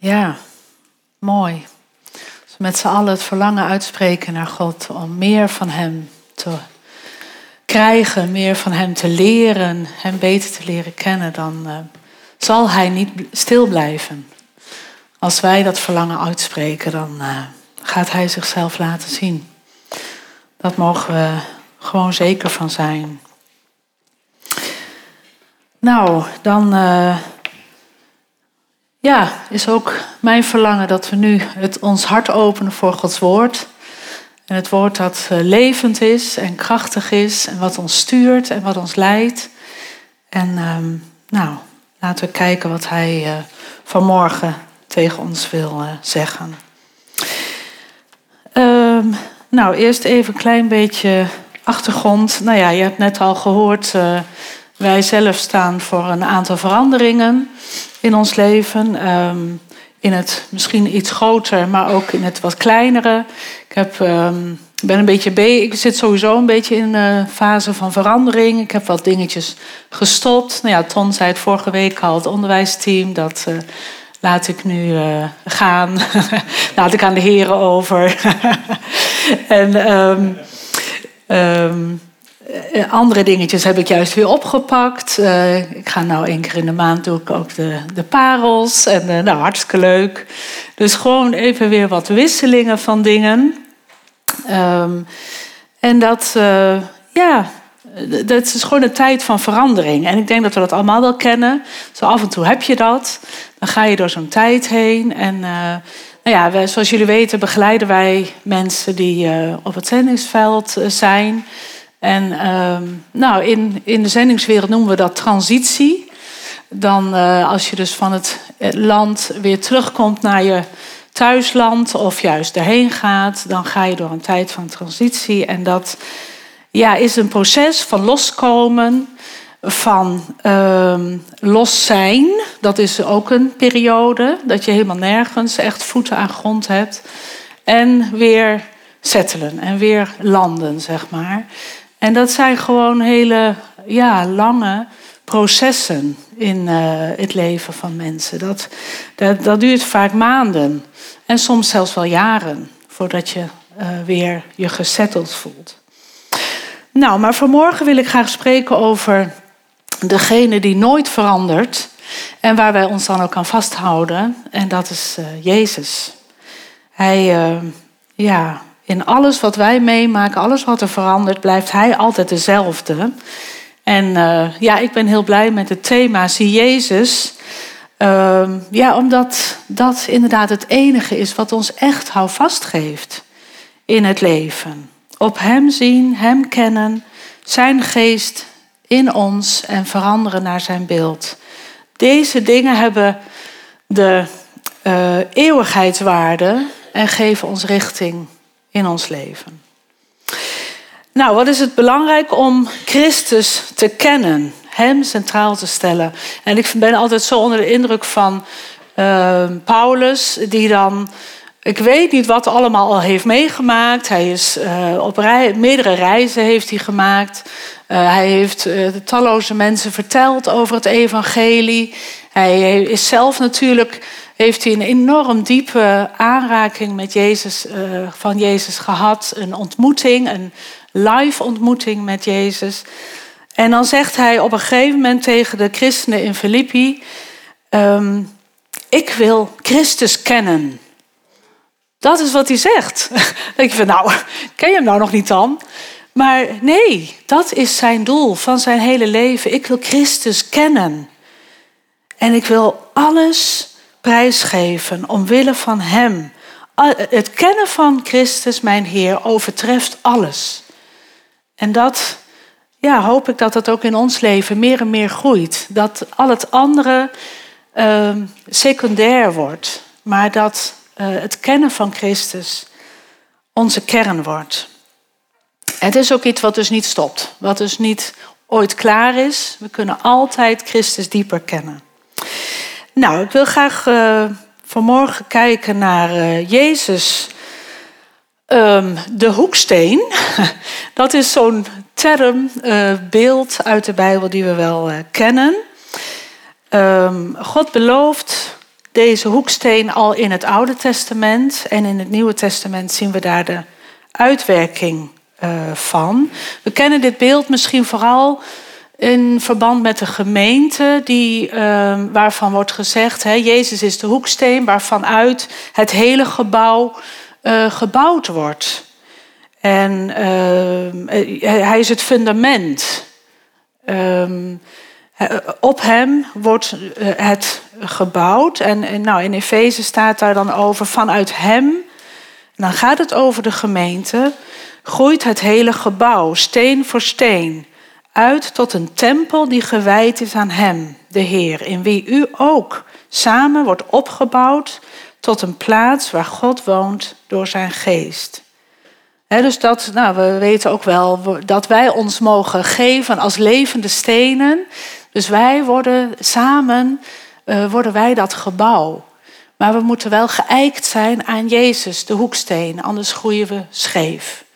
Ja, mooi. We met z'n allen het verlangen uitspreken naar God om meer van Hem te krijgen, meer van Hem te leren, Hem beter te leren kennen, dan uh, zal Hij niet stil blijven. Als wij dat verlangen uitspreken, dan uh, gaat Hij zichzelf laten zien. Dat mogen we gewoon zeker van zijn. Nou, dan uh, ja, is ook mijn verlangen dat we nu het, ons hart openen voor Gods woord. En het woord dat uh, levend is en krachtig is en wat ons stuurt en wat ons leidt. En um, nou, laten we kijken wat Hij uh, vanmorgen tegen ons wil zeggen. Um, nou, eerst even een klein beetje achtergrond. Nou ja, je hebt net al gehoord, wij zelf staan voor een aantal veranderingen in ons leven. Um, in het misschien iets groter, maar ook in het wat kleinere. Ik heb, um, ben een beetje be ik zit sowieso een beetje in een fase van verandering. Ik heb wat dingetjes gestopt. Nou ja, Ton zei het vorige week al, het onderwijsteam, dat uh, laat ik nu uh, gaan. laat ik aan de heren over. en um, andere dingetjes heb ik juist weer opgepakt. Uh, ik ga nou één keer in de maand doe ook de, de parels. En nou, hartstikke leuk. Dus gewoon even weer wat wisselingen van dingen. Um, en dat, ja, dat is gewoon een tijd van verandering. En ik denk dat we dat allemaal wel kennen. Zo af en toe heb je dat. Dan ga je door zo'n tijd heen. En nou ja, zoals jullie weten begeleiden wij mensen die op het zendingsveld zijn. En um, nou, in, in de zendingswereld noemen we dat transitie. Dan uh, als je dus van het land weer terugkomt naar je thuisland of juist daarheen gaat, dan ga je door een tijd van transitie. En dat ja, is een proces van loskomen, van um, los zijn. Dat is ook een periode dat je helemaal nergens echt voeten aan grond hebt. En weer settelen en weer landen, zeg maar. En dat zijn gewoon hele ja, lange processen in uh, het leven van mensen. Dat, dat, duurt vaak maanden en soms zelfs wel jaren voordat je uh, weer je gesetteld voelt. Nou, maar vanmorgen wil ik graag spreken over degene die nooit verandert en waar wij ons dan ook aan vasthouden. En dat is uh, Jezus. Hij, ja, in alles wat wij meemaken, alles wat er verandert, blijft hij altijd dezelfde. En uh, ja, ik ben heel blij met het thema Zie Jezus. Uh, ja, omdat dat inderdaad het enige is wat ons echt houvast geeft in het leven. Op Hem zien, Hem kennen, Zijn geest in ons en veranderen naar Zijn beeld. Deze dingen hebben de uh, eeuwigheidswaarde en geven ons richting in ons leven. Nou, wat is het belangrijk om Christus te kennen, Hem centraal te stellen? En ik ben altijd zo onder de indruk van uh, Paulus, die dan, ik weet niet wat allemaal al heeft meegemaakt. Hij is uh, op meerdere reizen heeft hij gemaakt. Uh, hij heeft uh, talloze mensen verteld over het evangelie. Hij is zelf natuurlijk heeft hij een enorm diepe aanraking met Jezus, uh, van Jezus gehad. Een ontmoeting, een live ontmoeting met Jezus. En dan zegt hij op een gegeven moment tegen de christenen in Filippi: um, Ik wil Christus kennen. Dat is wat hij zegt. Dan denk je van, nou, ken je hem nou nog niet dan? Maar nee, dat is zijn doel van zijn hele leven. Ik wil Christus kennen. En ik wil alles prijsgeven omwille van Hem. Het kennen van Christus, mijn Heer, overtreft alles. En dat, ja, hoop ik dat dat ook in ons leven meer en meer groeit. Dat al het andere uh, secundair wordt, maar dat uh, het kennen van Christus onze kern wordt. Het is ook iets wat dus niet stopt, wat dus niet ooit klaar is. We kunnen altijd Christus dieper kennen. Nou, ik wil graag uh, vanmorgen kijken naar uh, Jezus, um, de hoeksteen. Dat is zo'n term, uh, beeld uit de Bijbel die we wel kennen. Um, God belooft deze hoeksteen al in het Oude Testament. En in het Nieuwe Testament zien we daar de uitwerking van. We kennen dit beeld misschien vooral in verband met de gemeente, die, uh, waarvan wordt gezegd: hè, Jezus is de hoeksteen waarvan uit het hele gebouw uh, gebouwd wordt. En hij is het fundament. Um, op hem wordt het gebouwd. En nou, in Efeze staat daar dan over vanuit hem. Dan gaat het over de gemeente. Groeit het hele gebouw, steen voor steen, uit tot een tempel die gewijd is aan hem, de Heer, in wie u ook samen wordt opgebouwd tot een plaats waar God woont door zijn geest. dus dat, nou, we weten ook wel dat wij ons mogen geven als levende stenen. Dus wij worden samen, uh, worden wij dat gebouw. Maar we moeten wel geëikt zijn aan Jezus, de hoeksteen, anders groeien we scheef.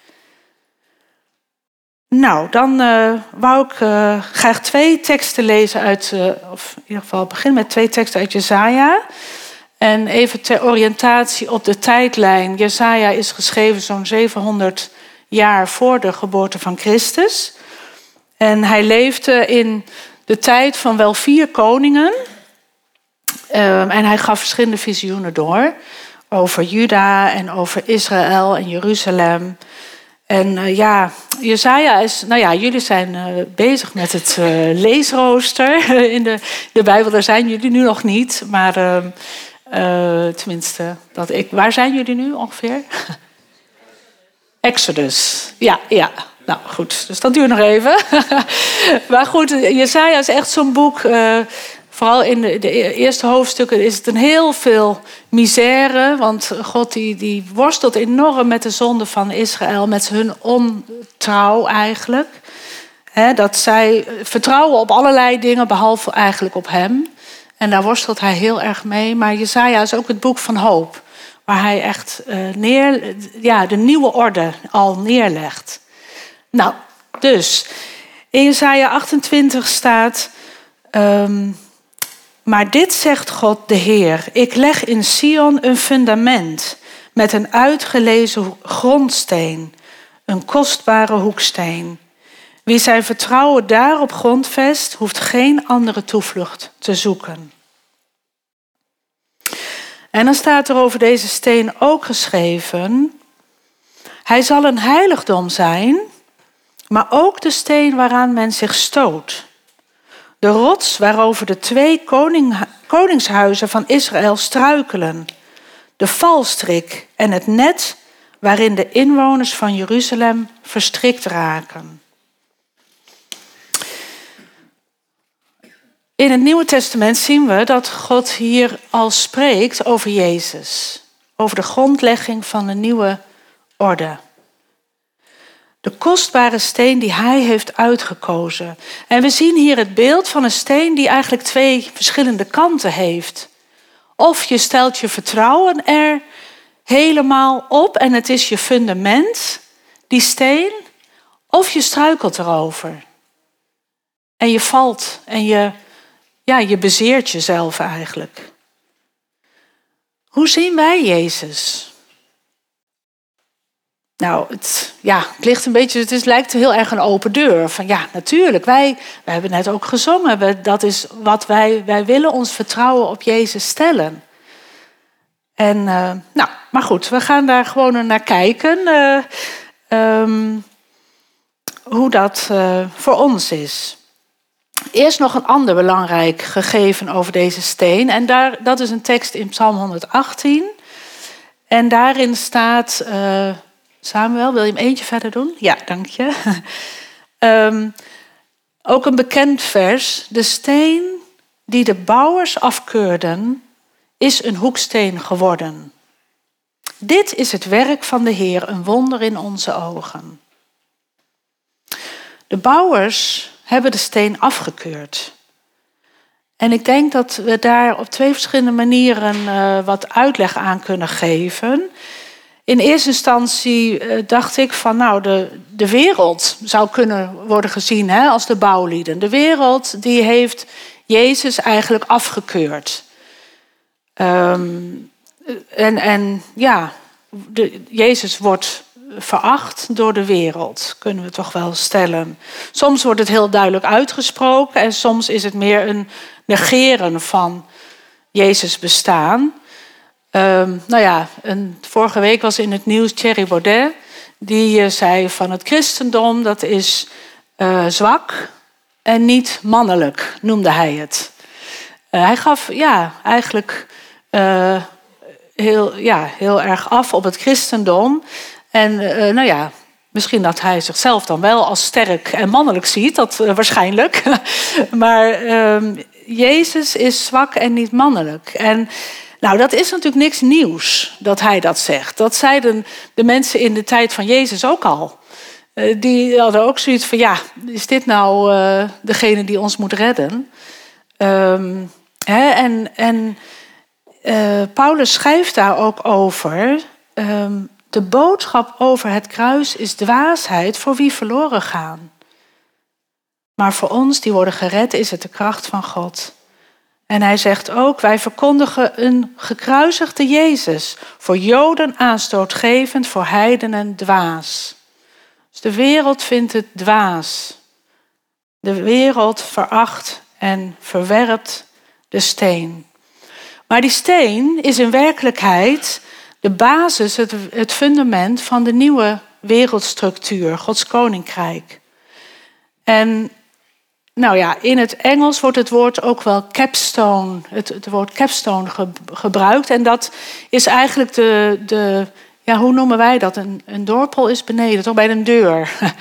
Nou, dan uh, wou ik uh, graag twee teksten lezen uit, of in ieder geval begin met twee teksten uit Jezaja. En even ter oriëntatie op de tijdlijn. Jezaja is geschreven zo'n 700 jaar voor de geboorte van Christus. En hij leefde in de tijd van wel vier koningen. Um, en hij gaf verschillende visioenen door. Over Juda en over Israël en Jeruzalem. En uh, ja, Jezaja is, nou ja, jullie zijn uh, bezig met het uh, leesrooster in de, de Bijbel. Daar zijn jullie nu nog niet, maar ehm, tenminste, dat ik. Waar zijn jullie nu ongeveer? Exodus. Ja, ja. Nou goed, dus dat duurt nog even. maar goed, Jesaja is echt zo'n boek. Vooral in de, de, eerste hoofdstukken is het een heel veel misère. Want God die, die worstelt enorm met de zonde van Israël. Met hun ontrouw eigenlijk. dat zij vertrouwen op allerlei dingen behalve eigenlijk op hem. En daar worstelt hij heel erg mee. Maar Jesaja is ook het boek van hoop. Waar hij echt uh, neer, ja, de nieuwe orde al neerlegt. Nou, dus in Jesaja 28 staat. Um, maar dit zegt God de Heer: Ik leg in Sion een fundament met een uitgelezen grondsteen, een kostbare hoeksteen. Wie zijn vertrouwen daarop grondvest, hoeft geen andere toevlucht te zoeken. En dan staat er over deze steen ook geschreven: Hij zal een heiligdom zijn maar ook de steen waaraan men zich stoot. De rots waarover de twee koning, koningshuizen van Israël struikelen. De valstrik en het net waarin de inwoners van Jeruzalem verstrikt raken. In het Nieuwe Testament zien we dat God hier al spreekt over Jezus, over de grondlegging van de nieuwe orde. De kostbare steen die hij heeft uitgekozen. En we zien hier het beeld van een steen die eigenlijk twee verschillende kanten heeft. Of je stelt je vertrouwen er helemaal op en het is je fundament, die steen, of je struikelt erover. En je valt en je, ja, je bezeert jezelf eigenlijk. Hoe zien wij Jezus? Nou, het, ja, het ligt een beetje, het is, lijkt heel erg een open deur. Van ja, natuurlijk, wij, wij hebben net ook gezongen. Dat is wat wij, wij willen ons vertrouwen op Jezus stellen. En uh, nou, maar goed, we gaan daar gewoon naar kijken. Uh, um, hoe dat uh, voor ons is. Eerst nog een ander belangrijk gegeven over deze steen. En daar, dat is een tekst in Psalm 118. En daarin staat. Samuel, wil je hem eentje verder doen? Ja, dank je. um, ook een bekend vers. De steen die de bouwers afkeurden, is een hoeksteen geworden. Dit is het werk van de Heer, een wonder in onze ogen. De bouwers hebben de steen afgekeurd. En ik denk dat we daar op twee verschillende manieren uh, wat uitleg aan kunnen geven. In eerste instantie eh, dacht ik van nou, de, de wereld zou kunnen worden gezien hè, als de bouwlieden. De wereld die heeft Jezus eigenlijk afgekeurd. Ehm, en, en ja, Jezus wordt veracht door de wereld, kunnen we toch wel stellen. Soms wordt het heel duidelijk uitgesproken en soms is het meer een negeren van Jezus bestaan. Um, nou ja, vorige week was in het nieuws Thierry Baudet. Die uh, zei van het christendom dat is uh, zwak en niet mannelijk, noemde hij het. Uh, hij gaf ja, eigenlijk heel, ja, heel erg af op het christendom. En nou ja, Misschien dat hij zichzelf dan wel als sterk en mannelijk ziet, dat waarschijnlijk. maar ehm, Jezus is zwak en niet mannelijk. En nou, dat is natuurlijk niks nieuws dat hij dat zegt. Dat zeiden de mensen in de tijd van Jezus ook al. Uh, die hadden ook zoiets van, ja, is dit nou uh, degene die ons moet redden? Um, hè, en en uh, Paulus schrijft daar ook over. Um, de boodschap over het kruis is dwaasheid voor wie verloren gaan. Maar voor ons die worden gered is het de kracht van God. En hij zegt ook, wij verkondigen een gekruisigde Jezus, voor Joden aanstootgevend, voor heidenen dwaas. Dus de wereld vindt het dwaas. De wereld veracht en verwerpt de steen. Maar die steen is in werkelijkheid de basis, het, het fundament van de nieuwe wereldstructuur, Gods koninkrijk. En nou ja, in het Engels wordt het woord ook wel capstone, het, het woord capstone gebruikt. En dat is eigenlijk de, de ja, hoe noemen wij dat? Een, een dorpel is beneden, toch bij een deur.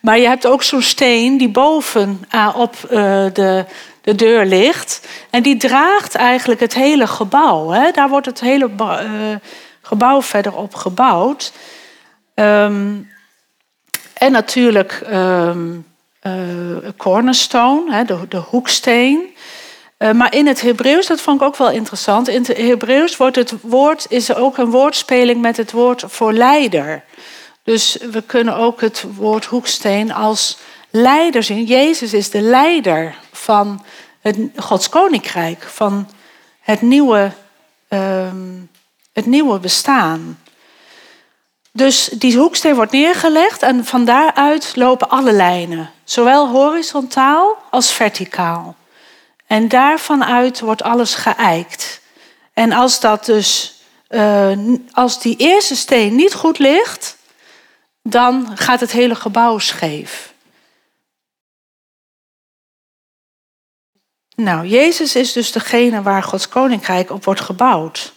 Maar je hebt ook zo'n steen die boven uh, op uh, de, de deur ligt. En die draagt eigenlijk het hele gebouw. Hè? Daar wordt het hele uh, gebouw verder op gebouwd. Um, en natuurlijk um, uh, cornerstone, de, de hoeksteen. Uh, maar in het Hebreeuws, dat vond ik ook wel interessant. In het Hebreeuws wordt het woord, is er ook een woordspeling met het woord voor leider. Dus we kunnen ook het woord hoeksteen als leider zien. Jezus is de leider van het Gods koninkrijk, van het nieuwe, um, het nieuwe bestaan. Dus die hoeksteen wordt neergelegd en van daaruit lopen alle lijnen, zowel horizontaal als verticaal. En daarvan uit wordt alles geëikt. En als dat dus, uh, als die eerste steen niet goed ligt, dan gaat het hele gebouw scheef. Nou, Jezus is dus degene waar Gods koninkrijk op wordt gebouwd.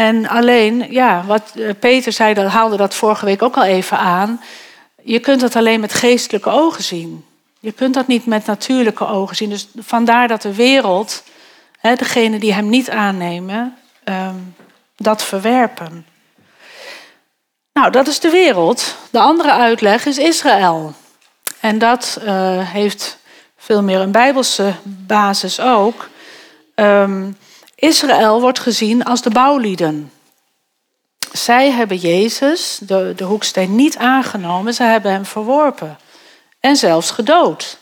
En alleen, ja, wat eh, Peter zei, dat haalde dat vorige week ook al even aan. Je kunt dat alleen met geestelijke ogen zien. Je kunt dat niet met natuurlijke ogen zien. Dus vandaar dat de wereld, hè, degene die hem niet aannemen, ehm, dat verwerpen. Nou, dat is de wereld. De andere uitleg is Israël. En dat uh, heeft veel meer een bijbelse basis ook. Um, Israël wordt gezien als de bouwlieden. Zij hebben Jezus, de, de hoeksteen, niet aangenomen. Ze hebben hem verworpen. En zelfs gedood.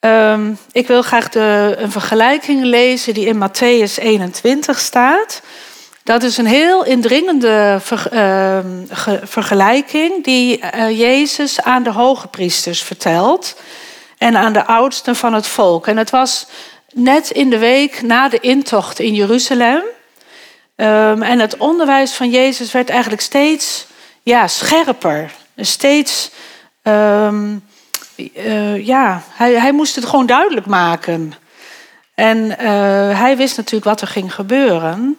Um, ik wil graag de, een vergelijking lezen die in Matthäus 21 staat. Dat is een heel indringende uh, vergelijking die uh, Jezus aan de hoge priesters vertelt en aan de oudsten van het volk. En het was net in de week na de intocht in Jeruzalem. Um, en het onderwijs van Jezus werd eigenlijk steeds ja, scherper. Steeds, um, uh, ja, hij, hij moest het gewoon duidelijk maken. En uh, hij wist natuurlijk wat er ging gebeuren.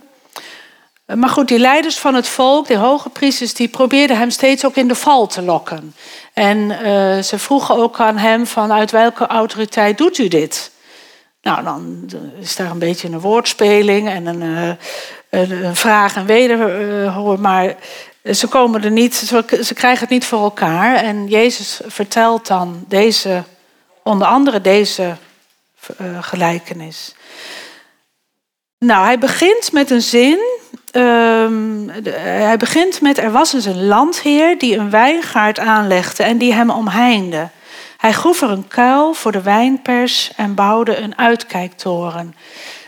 Maar goed, die leiders van het volk, de hoge priesters, die probeerden hem steeds ook in de val te lokken. En uh, ze vroegen ook aan hem van uit welke autoriteit doet u dit? Nou, dan is daar een beetje een woordspeling en een, uh, een vraag en wederhoor. Uh, maar ze komen er niet, ze, krijgen het niet voor elkaar. En Jezus vertelt dan deze, onder andere deze uh, gelijkenis. Nou, hij begint met een zin. De, hij begint met: Er was eens een landheer die een wijngaard aanlegde en die hem omheinde. Hij groef er een kuil voor de wijnpers en bouwde een uitkijktoren.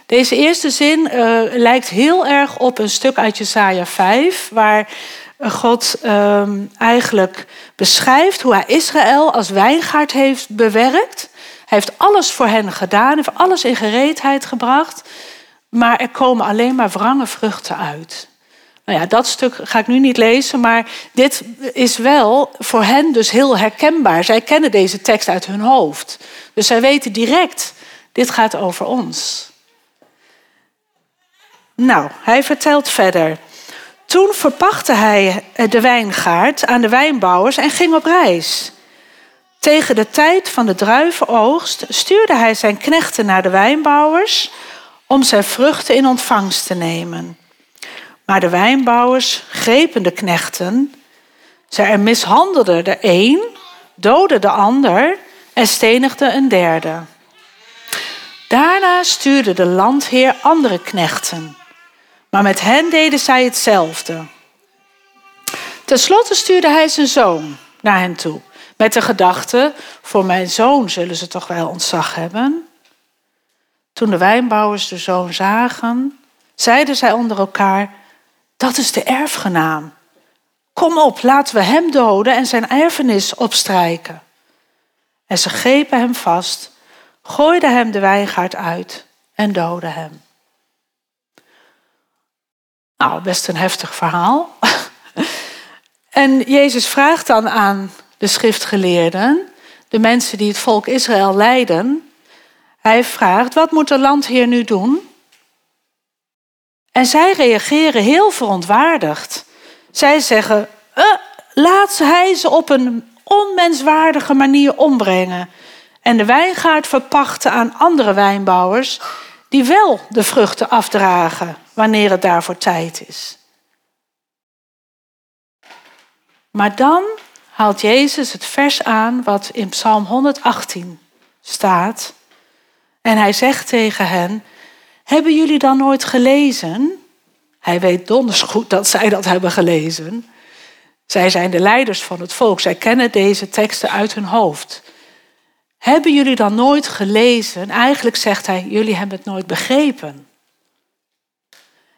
Deze eerste zin uh, lijkt heel erg op een stuk uit Jesaja 5, waar God um, eigenlijk beschrijft hoe hij Israël als wijngaard heeft bewerkt. Hij heeft alles voor hen gedaan, heeft alles in gereedheid gebracht, maar er komen alleen maar wrange vruchten uit. Nou ja, dat stuk ga ik nu niet lezen, maar dit is wel voor hen dus heel herkenbaar. Zij kennen deze tekst uit hun hoofd. Dus zij weten direct, dit gaat over ons. Nou, hij vertelt verder. Toen verpachtte hij de wijngaard aan de wijnbouwers en ging op reis. Tegen de tijd van de druivenoogst stuurde hij zijn knechten naar de wijnbouwers om zijn vruchten in ontvangst te nemen. Maar de wijnbouwers grepen de knechten, zij mishandelden de een, doden de ander en stenigden een derde. Daarna stuurde de landheer andere knechten, maar met hen deden zij hetzelfde. Ten slotte stuurde hij zijn zoon naar hen toe, met de gedachte: voor mijn zoon zullen ze toch wel ontzag hebben. Toen de wijnbouwers de zoon zagen, zeiden zij onder elkaar: dat is de erfgenaam. Kom op, laten we hem doden en zijn erfenis opstrijken. En ze grepen hem vast, gooiden hem de wijngaard uit en doden hem. Nou, best een heftig verhaal. en Jezus vraagt dan aan de schriftgeleerden, de mensen die het volk Israël leiden, hij vraagt, wat moet de landheer nu doen? En zij reageren heel verontwaardigd. Zij zeggen: uh, laat hij ze op een onmenswaardige manier ombrengen en de wijngaard verpachten aan andere wijnbouwers die wel de vruchten afdragen wanneer het daarvoor tijd is. Maar dan haalt Jezus het vers aan wat in Psalm 118 staat. En hij zegt tegen hen: hebben jullie dan nooit gelezen? Hij weet donders goed dat zij dat hebben gelezen. Zij zijn de leiders van het volk. Zij kennen deze teksten uit hun hoofd. Hebben jullie dan nooit gelezen? Eigenlijk zegt hij, jullie hebben het nooit begrepen.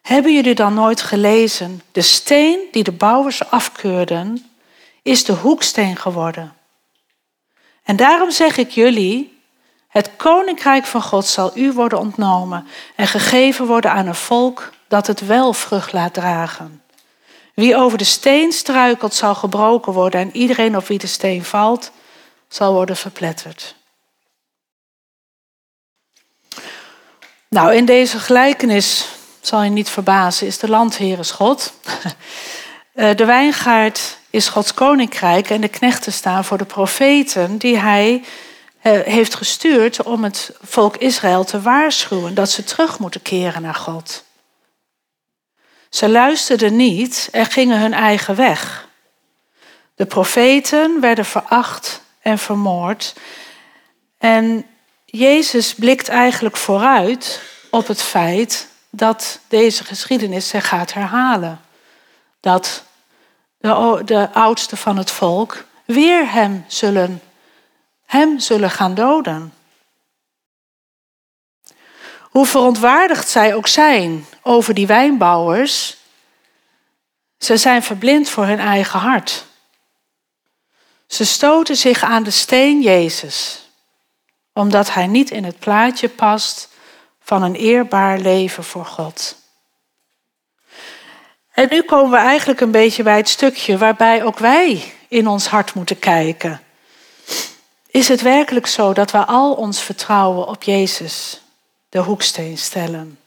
Hebben jullie dan nooit gelezen? De steen die de bouwers afkeurden, is de hoeksteen geworden. En daarom zeg ik jullie, het koninkrijk van God zal u worden ontnomen en gegeven worden aan een volk dat het wel vrucht laat dragen. Wie over de steen struikelt, zal gebroken worden en iedereen op wie de steen valt, zal worden verpletterd. Nou, in deze gelijkenis, zal je niet verbazen, is de landheer is God. Eh, de wijngaard is Gods koninkrijk en de knechten staan voor de profeten die hij heeft gestuurd om het volk Israël te waarschuwen dat ze terug moeten keren naar God. Ze luisterden niet en gingen hun eigen weg. De profeten werden veracht en vermoord. En Jezus blikt eigenlijk vooruit op het feit dat deze geschiedenis zich gaat herhalen. Dat de, de oudsten van het volk weer hem zullen hem zullen gaan doden. Hoe verontwaardigd zij ook zijn over die wijnbouwers, ze zijn verblind voor hun eigen hart. Ze stoten zich aan de steen Jezus, omdat hij niet in het plaatje past van een eerbaar leven voor God. En nu komen we eigenlijk een beetje bij het stukje waarbij ook wij in ons hart moeten kijken. Is het werkelijk zo dat we al ons vertrouwen op Jezus de hoeksteen stellen?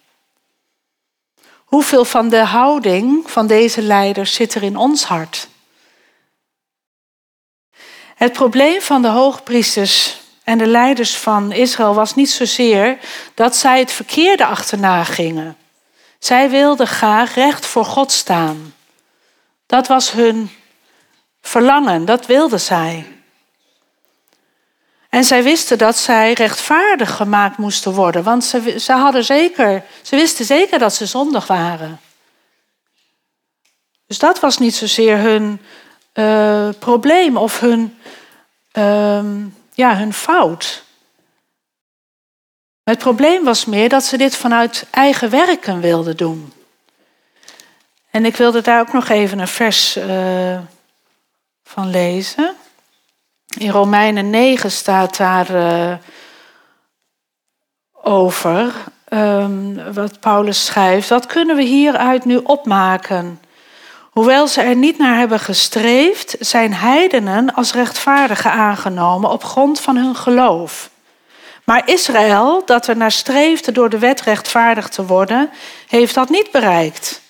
Hoeveel van de houding van deze leiders zit er in ons hart? Het probleem van de hoogpriesters en de leiders van Israël was niet zozeer dat zij het verkeerde achterna gingen. Zij wilden graag recht voor God staan. Dat was hun verlangen, dat wilden zij. En zij wisten dat zij rechtvaardig gemaakt moesten worden, want ze, ze, hadden zeker, ze wisten zeker dat ze zondig waren. Dus dat was niet zozeer hun uh, probleem of hun, uh, ja, hun fout. het probleem was meer dat ze dit vanuit eigen werken wilden doen. En ik wilde daar ook nog even een vers uh, van lezen. In Romeinen 9 staat daar uh, over um, wat Paulus schrijft. Wat kunnen we hieruit nu opmaken? Hoewel ze er niet naar hebben gestreefd, zijn heidenen als rechtvaardigen aangenomen op grond van hun geloof. Maar Israël, dat er naar streefde door de wet rechtvaardig te worden, heeft dat niet bereikt.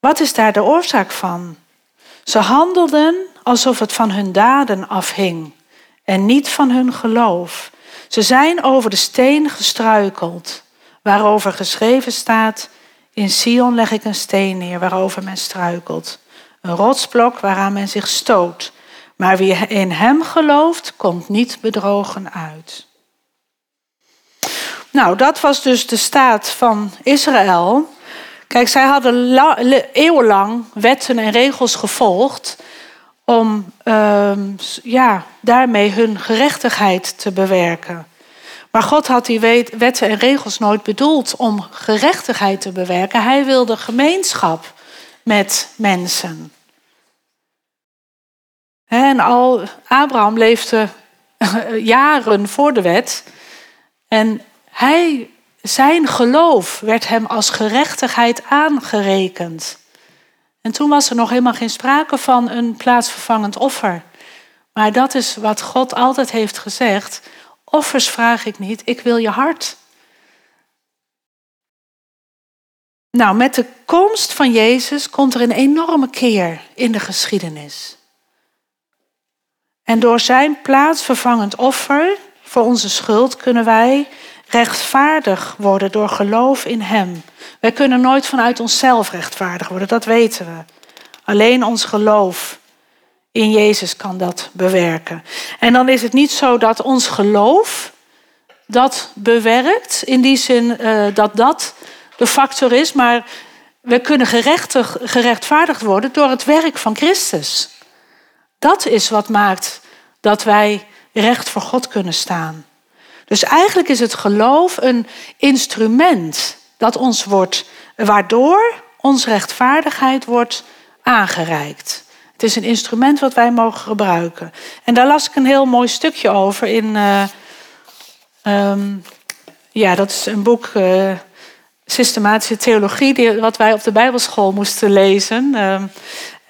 Wat is daar de oorzaak van? Ze handelden alsof het van hun daden afhing en niet van hun geloof. Ze zijn over de steen gestruikeld, waarover geschreven staat: In Sion leg ik een steen neer waarover men struikelt, een rotsblok waaraan men zich stoot. Maar wie in hem gelooft, komt niet bedrogen uit. Nou, dat was dus de staat van Israël. Kijk, zij hadden eeuwenlang wetten en regels gevolgd om uh, ja, daarmee hun gerechtigheid te bewerken. Maar God had die wetten en regels nooit bedoeld om gerechtigheid te bewerken. Hij wilde gemeenschap met mensen. En al Abraham leefde jaren voor de wet. En hij, zijn geloof werd hem als gerechtigheid aangerekend. En toen was er nog helemaal geen sprake van een plaatsvervangend offer. Maar dat is wat God altijd heeft gezegd. Offers vraag ik niet, ik wil je hart. Nou, met de komst van Jezus komt er een enorme keer in de geschiedenis. En door zijn plaatsvervangend offer voor onze schuld kunnen wij rechtvaardig worden door geloof in Hem. Wij kunnen nooit vanuit onszelf rechtvaardig worden, dat weten we. Alleen ons geloof in Jezus kan dat bewerken. En dan is het niet zo dat ons geloof dat bewerkt, in die zin uh, dat dat de factor is, maar we kunnen gerechtvaardigd worden door het werk van Christus. Dat is wat maakt dat wij recht voor God kunnen staan. Dus eigenlijk is het geloof een instrument dat ons wordt, waardoor onze rechtvaardigheid wordt aangereikt. Het is een instrument wat wij mogen gebruiken. En daar las ik een heel mooi stukje over in. Uh, um, ja, dat is een boek. Uh, Systematische theologie, die, wat wij op de Bijbelschool moesten lezen. Uh,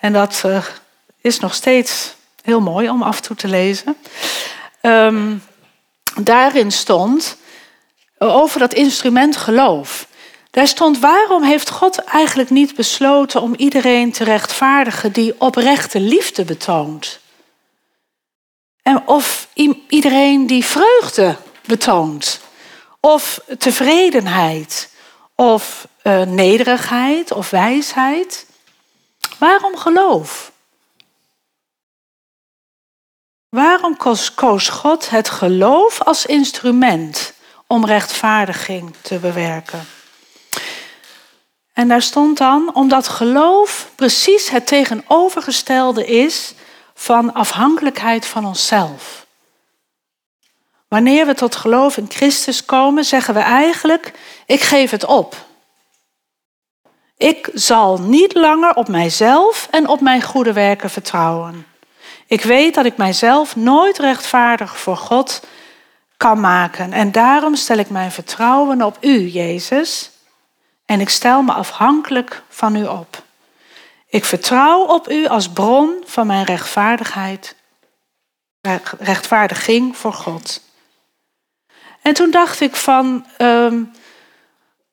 en dat uh, is nog steeds heel mooi om af en toe te lezen. Um, daarin stond over dat instrument geloof. Daar stond waarom heeft God eigenlijk niet besloten om iedereen te rechtvaardigen die oprechte liefde betoont? En of iedereen die vreugde betoont, of tevredenheid, of uh, nederigheid of wijsheid. Waarom geloof? Waarom koos God het geloof als instrument om rechtvaardiging te bewerken? En daar stond dan, omdat geloof precies het tegenovergestelde is van afhankelijkheid van onszelf. Wanneer we tot geloof in Christus komen, zeggen we eigenlijk: ik geef het op. Ik zal niet langer op mijzelf en op mijn goede werken vertrouwen. Ik weet dat ik mijzelf nooit rechtvaardig voor God kan maken. En daarom stel ik mijn vertrouwen op U, Jezus. En ik stel me afhankelijk van U op. Ik vertrouw op U als bron van mijn rechtvaardigheid, rechtvaardiging voor God. En toen dacht ik van, ehm,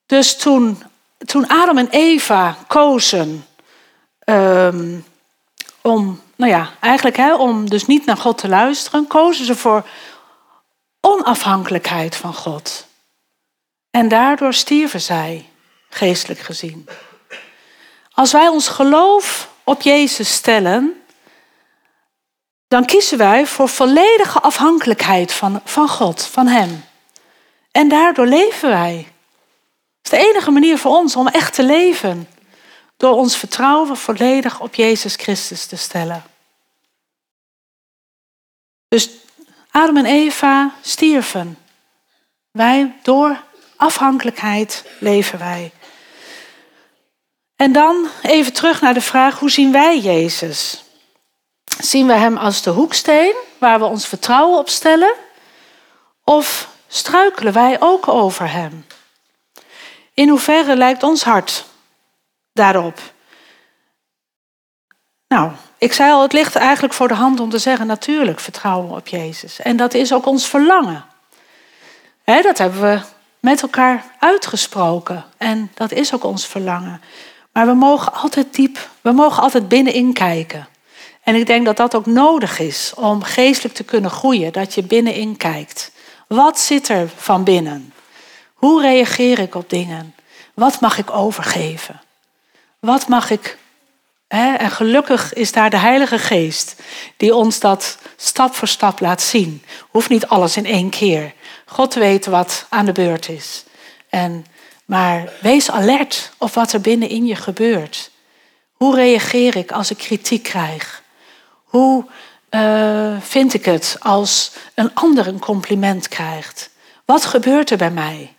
dus toen, toen Adam en Eva kozen um, om nou ja, eigenlijk hè, om dus niet naar God te luisteren, kozen ze voor onafhankelijkheid van God. En daardoor stierven zij, geestelijk gezien. Als wij ons geloof op Jezus stellen, dan kiezen wij voor volledige afhankelijkheid van, van God, van Hem. En daardoor leven wij. Het is de enige manier voor ons om echt te leven. Door ons vertrouwen volledig op Jezus Christus te stellen. Dus Adam en Eva stierven. Wij, door afhankelijkheid leven wij. En dan even terug naar de vraag, hoe zien wij Jezus? Zien we Hem als de hoeksteen waar we ons vertrouwen op stellen? Of struikelen wij ook over Hem? In hoeverre lijkt ons hart daarop? Nou, ik zei al, het ligt eigenlijk voor de hand om te zeggen, natuurlijk vertrouwen we op Jezus. En dat is ook ons verlangen. dat hebben we met elkaar uitgesproken. En dat is ook ons verlangen. Maar we mogen altijd diep, we mogen altijd binnenin kijken. En ik denk dat dat ook nodig is om geestelijk te kunnen groeien, dat je binnenin kijkt. Wat zit er van binnen? Hoe reageer ik op dingen? Wat mag ik overgeven? Wat mag ik. Hè? En gelukkig is daar de Heilige Geest die ons dat stap voor stap laat zien. Hoeft niet alles in één keer. God weet wat aan de beurt is. En, maar wees alert op wat er binnenin je gebeurt. Hoe reageer ik als ik kritiek krijg? Hoe uh, vind ik het als een ander een compliment krijgt? Wat gebeurt er bij mij?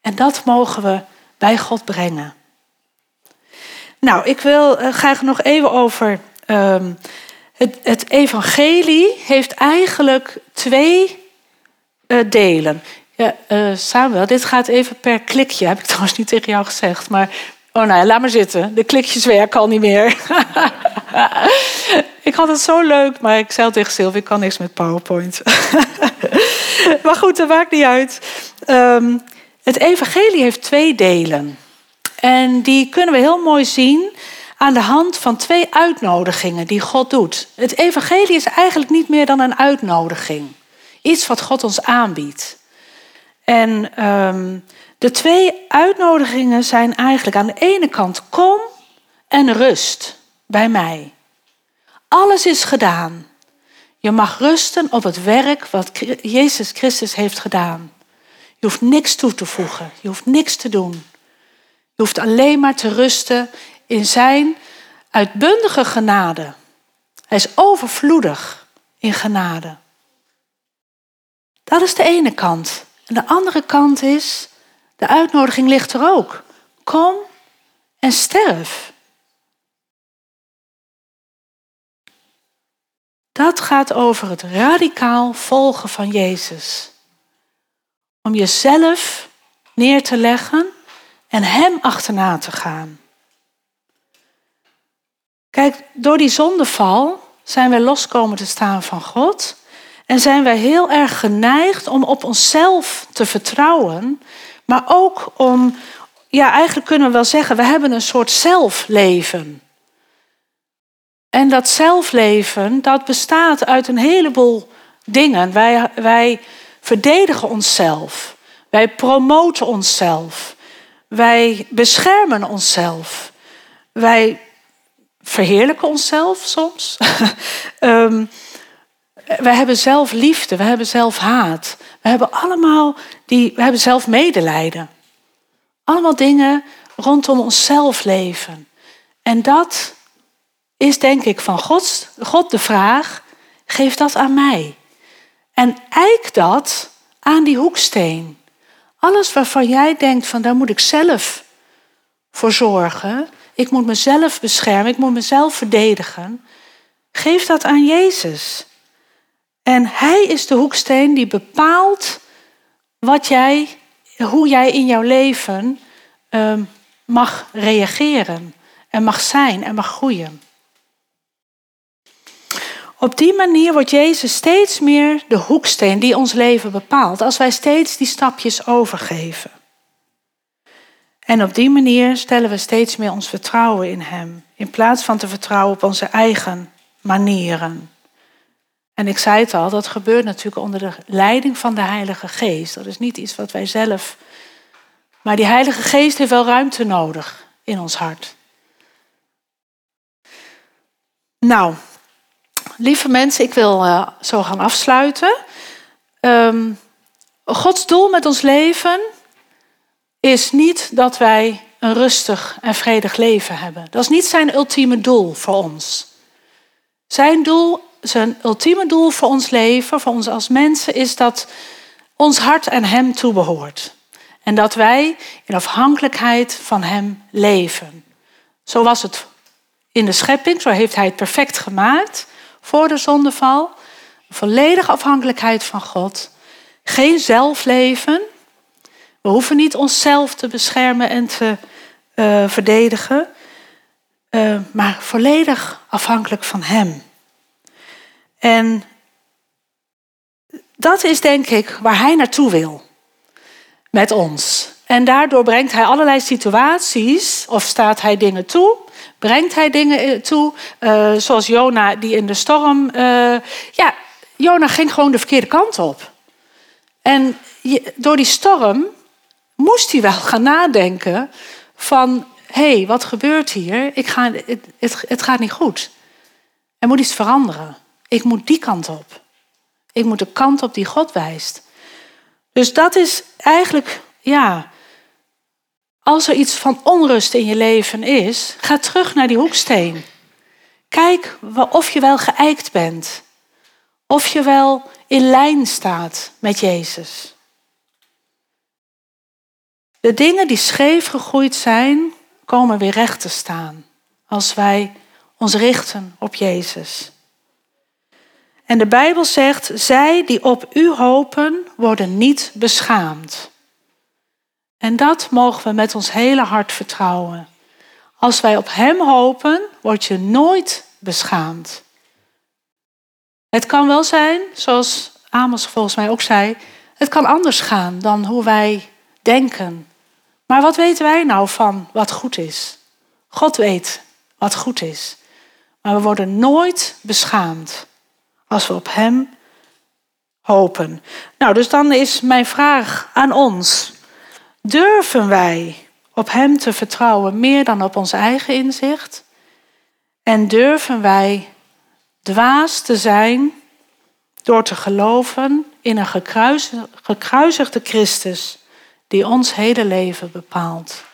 En dat mogen we bij God brengen. Nou, ik wil uh, graag nog even over. Um, het, het, evangelie heeft eigenlijk twee uh, delen. Ja, Samuel, dit gaat even per klikje, heb ik trouwens niet tegen jou gezegd. Maar Oh nou ja, laat maar zitten. De klikjes werken al niet meer. ik had het zo leuk, maar ik zei tegen Sylvie, ik kan niks met PowerPoint. maar goed, dat maakt niet uit. Um, het evangelie heeft twee delen. En die kunnen we heel mooi zien aan de hand van twee uitnodigingen die God doet. Het evangelie is eigenlijk niet meer dan een uitnodiging. Iets wat God ons aanbiedt. En um, de twee uitnodigingen zijn eigenlijk aan de ene kant kom en rust bij mij. Alles is gedaan. Je mag rusten op het werk wat Jezus Christus heeft gedaan. Je hoeft niks toe te voegen. Je hoeft niks te doen. Hoeft alleen maar te rusten in zijn uitbundige genade. Hij is overvloedig in genade. Dat is de ene kant. De andere kant is, de uitnodiging ligt er ook. Kom en sterf. Dat gaat over het radicaal volgen van Jezus. Om jezelf neer te leggen en Hem achterna te gaan. Kijk, door die zondeval zijn wij loskomen te staan van God. En zijn wij heel erg geneigd om op onszelf te vertrouwen maar ook om, ja, eigenlijk kunnen we wel zeggen, we hebben een soort zelfleven. En dat zelfleven, dat bestaat uit een heleboel dingen. Wij, wij verdedigen onszelf. Wij promoten onszelf. Wij beschermen onszelf. Wij verheerlijken onszelf soms. um, wij hebben zelf liefde, we hebben zelf haat. We hebben allemaal die, we hebben zelf medelijden. Allemaal dingen rondom onszelf leven. En dat is denk ik van God, God de vraag, geef dat aan mij. En eik dat aan die hoeksteen. Alles waarvan jij denkt van daar moet ik zelf voor zorgen. Ik moet mezelf beschermen, ik moet mezelf verdedigen. Geef dat aan Jezus. En hij is de hoeksteen die bepaalt wat jij, hoe jij in jouw leven um, mag reageren en mag zijn en mag groeien. Op die manier wordt Jezus steeds meer de hoeksteen die ons leven bepaalt, als wij steeds die stapjes overgeven. En op die manier stellen we steeds meer ons vertrouwen in Hem, in plaats van te vertrouwen op onze eigen manieren. En ik zei het al, dat gebeurt natuurlijk onder de leiding van de Heilige Geest. Dat is niet iets wat wij zelf. Maar die Heilige Geest heeft wel ruimte nodig in ons hart. Nou, lieve mensen, ik wil uh, zo gaan afsluiten. Um, Gods doel met ons leven is niet dat wij een rustig en vredig leven hebben. Dat is niet zijn ultieme doel voor ons. Zijn doel zijn ultieme doel voor ons leven, voor ons als mensen, is dat ons hart aan Hem toebehoort. En dat wij in afhankelijkheid van Hem leven. Zo was het in de schepping, zo heeft Hij het perfect gemaakt voor de zondeval. Volledige afhankelijkheid van God. Geen zelfleven. We hoeven niet onszelf te beschermen en te uh, verdedigen. Uh, maar volledig afhankelijk van Hem. En dat is denk ik waar Hij naartoe wil met ons. En daardoor brengt Hij allerlei situaties, of staat Hij dingen toe, brengt Hij dingen toe, uh, zoals Jona die in de storm. Uh, ja, Jona ging gewoon de verkeerde kant op. En door die storm moest hij wel gaan nadenken van hé, hey, wat gebeurt hier? Ik ga, het, het, het gaat niet goed. Er moet iets veranderen. Ik moet die kant op. Ik moet de kant op die God wijst. Dus dat is eigenlijk, ja, als er iets van onrust in je leven is, ga terug naar die hoeksteen. Kijk of je wel geëikt bent. Of je wel in lijn staat met Jezus. De dingen die scheef gegroeid zijn, komen weer recht te staan als wij ons richten op Jezus. En de Bijbel zegt, zij die op u hopen, worden niet beschaamd. En dat mogen we met ons hele hart vertrouwen. Als wij op Hem hopen, word je nooit beschaamd. Het kan wel zijn, zoals Amos volgens mij ook zei, het kan anders gaan dan hoe wij denken. Maar wat weten wij nou van wat goed is? God weet wat goed is. Maar we worden nooit beschaamd als we op Hem hopen. Nou, dus dan is mijn vraag aan ons. Durven wij op Hem te vertrouwen meer dan op ons eigen inzicht? En durven wij dwaas te zijn door te geloven in een gekruisigde Christus die ons hele leven bepaalt.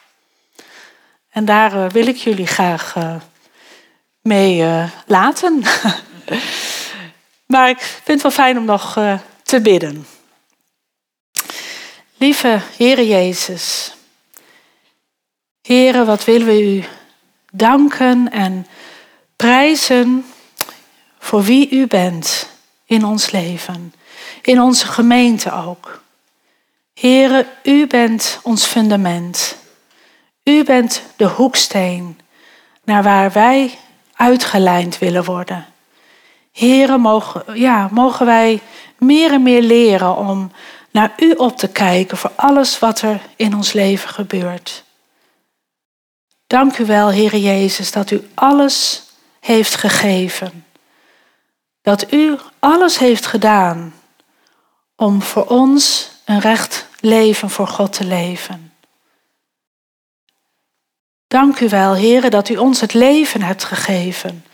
En daar eh, wil ik jullie graag uh, mee uh, laten. maar ik vind het wel fijn om nog te bidden. Lieve Heere Jezus, Heere, wat willen we u danken en prijzen voor wie u bent in ons leven, in onze gemeente ook. Heere, u bent ons fundament. U bent de hoeksteen naar waar wij uitgelijnd willen worden. Heere, mogen, ja, mogen wij meer en meer leren om naar u op te kijken voor alles wat er in ons leven gebeurt. Dank u wel, Heere Jezus, dat u alles heeft gegeven. Dat u alles heeft gedaan om voor ons een recht leven voor God te leven. Dank u wel, Heere, dat u ons het leven hebt gegeven.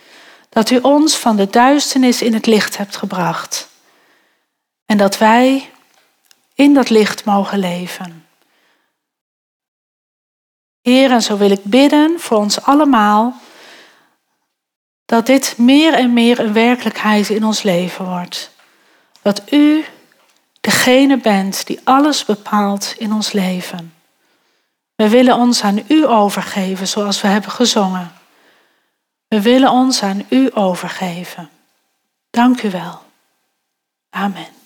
Dat u ons van de duisternis in het licht hebt gebracht. En dat wij in dat licht mogen leven. Heer, en zo wil ik bidden voor ons allemaal dat dit meer en meer een werkelijkheid in ons leven wordt. Dat u degene bent die alles bepaalt in ons leven. We willen ons aan u overgeven zoals we hebben gezongen. We willen ons aan u overgeven. Dank u wel. Amen.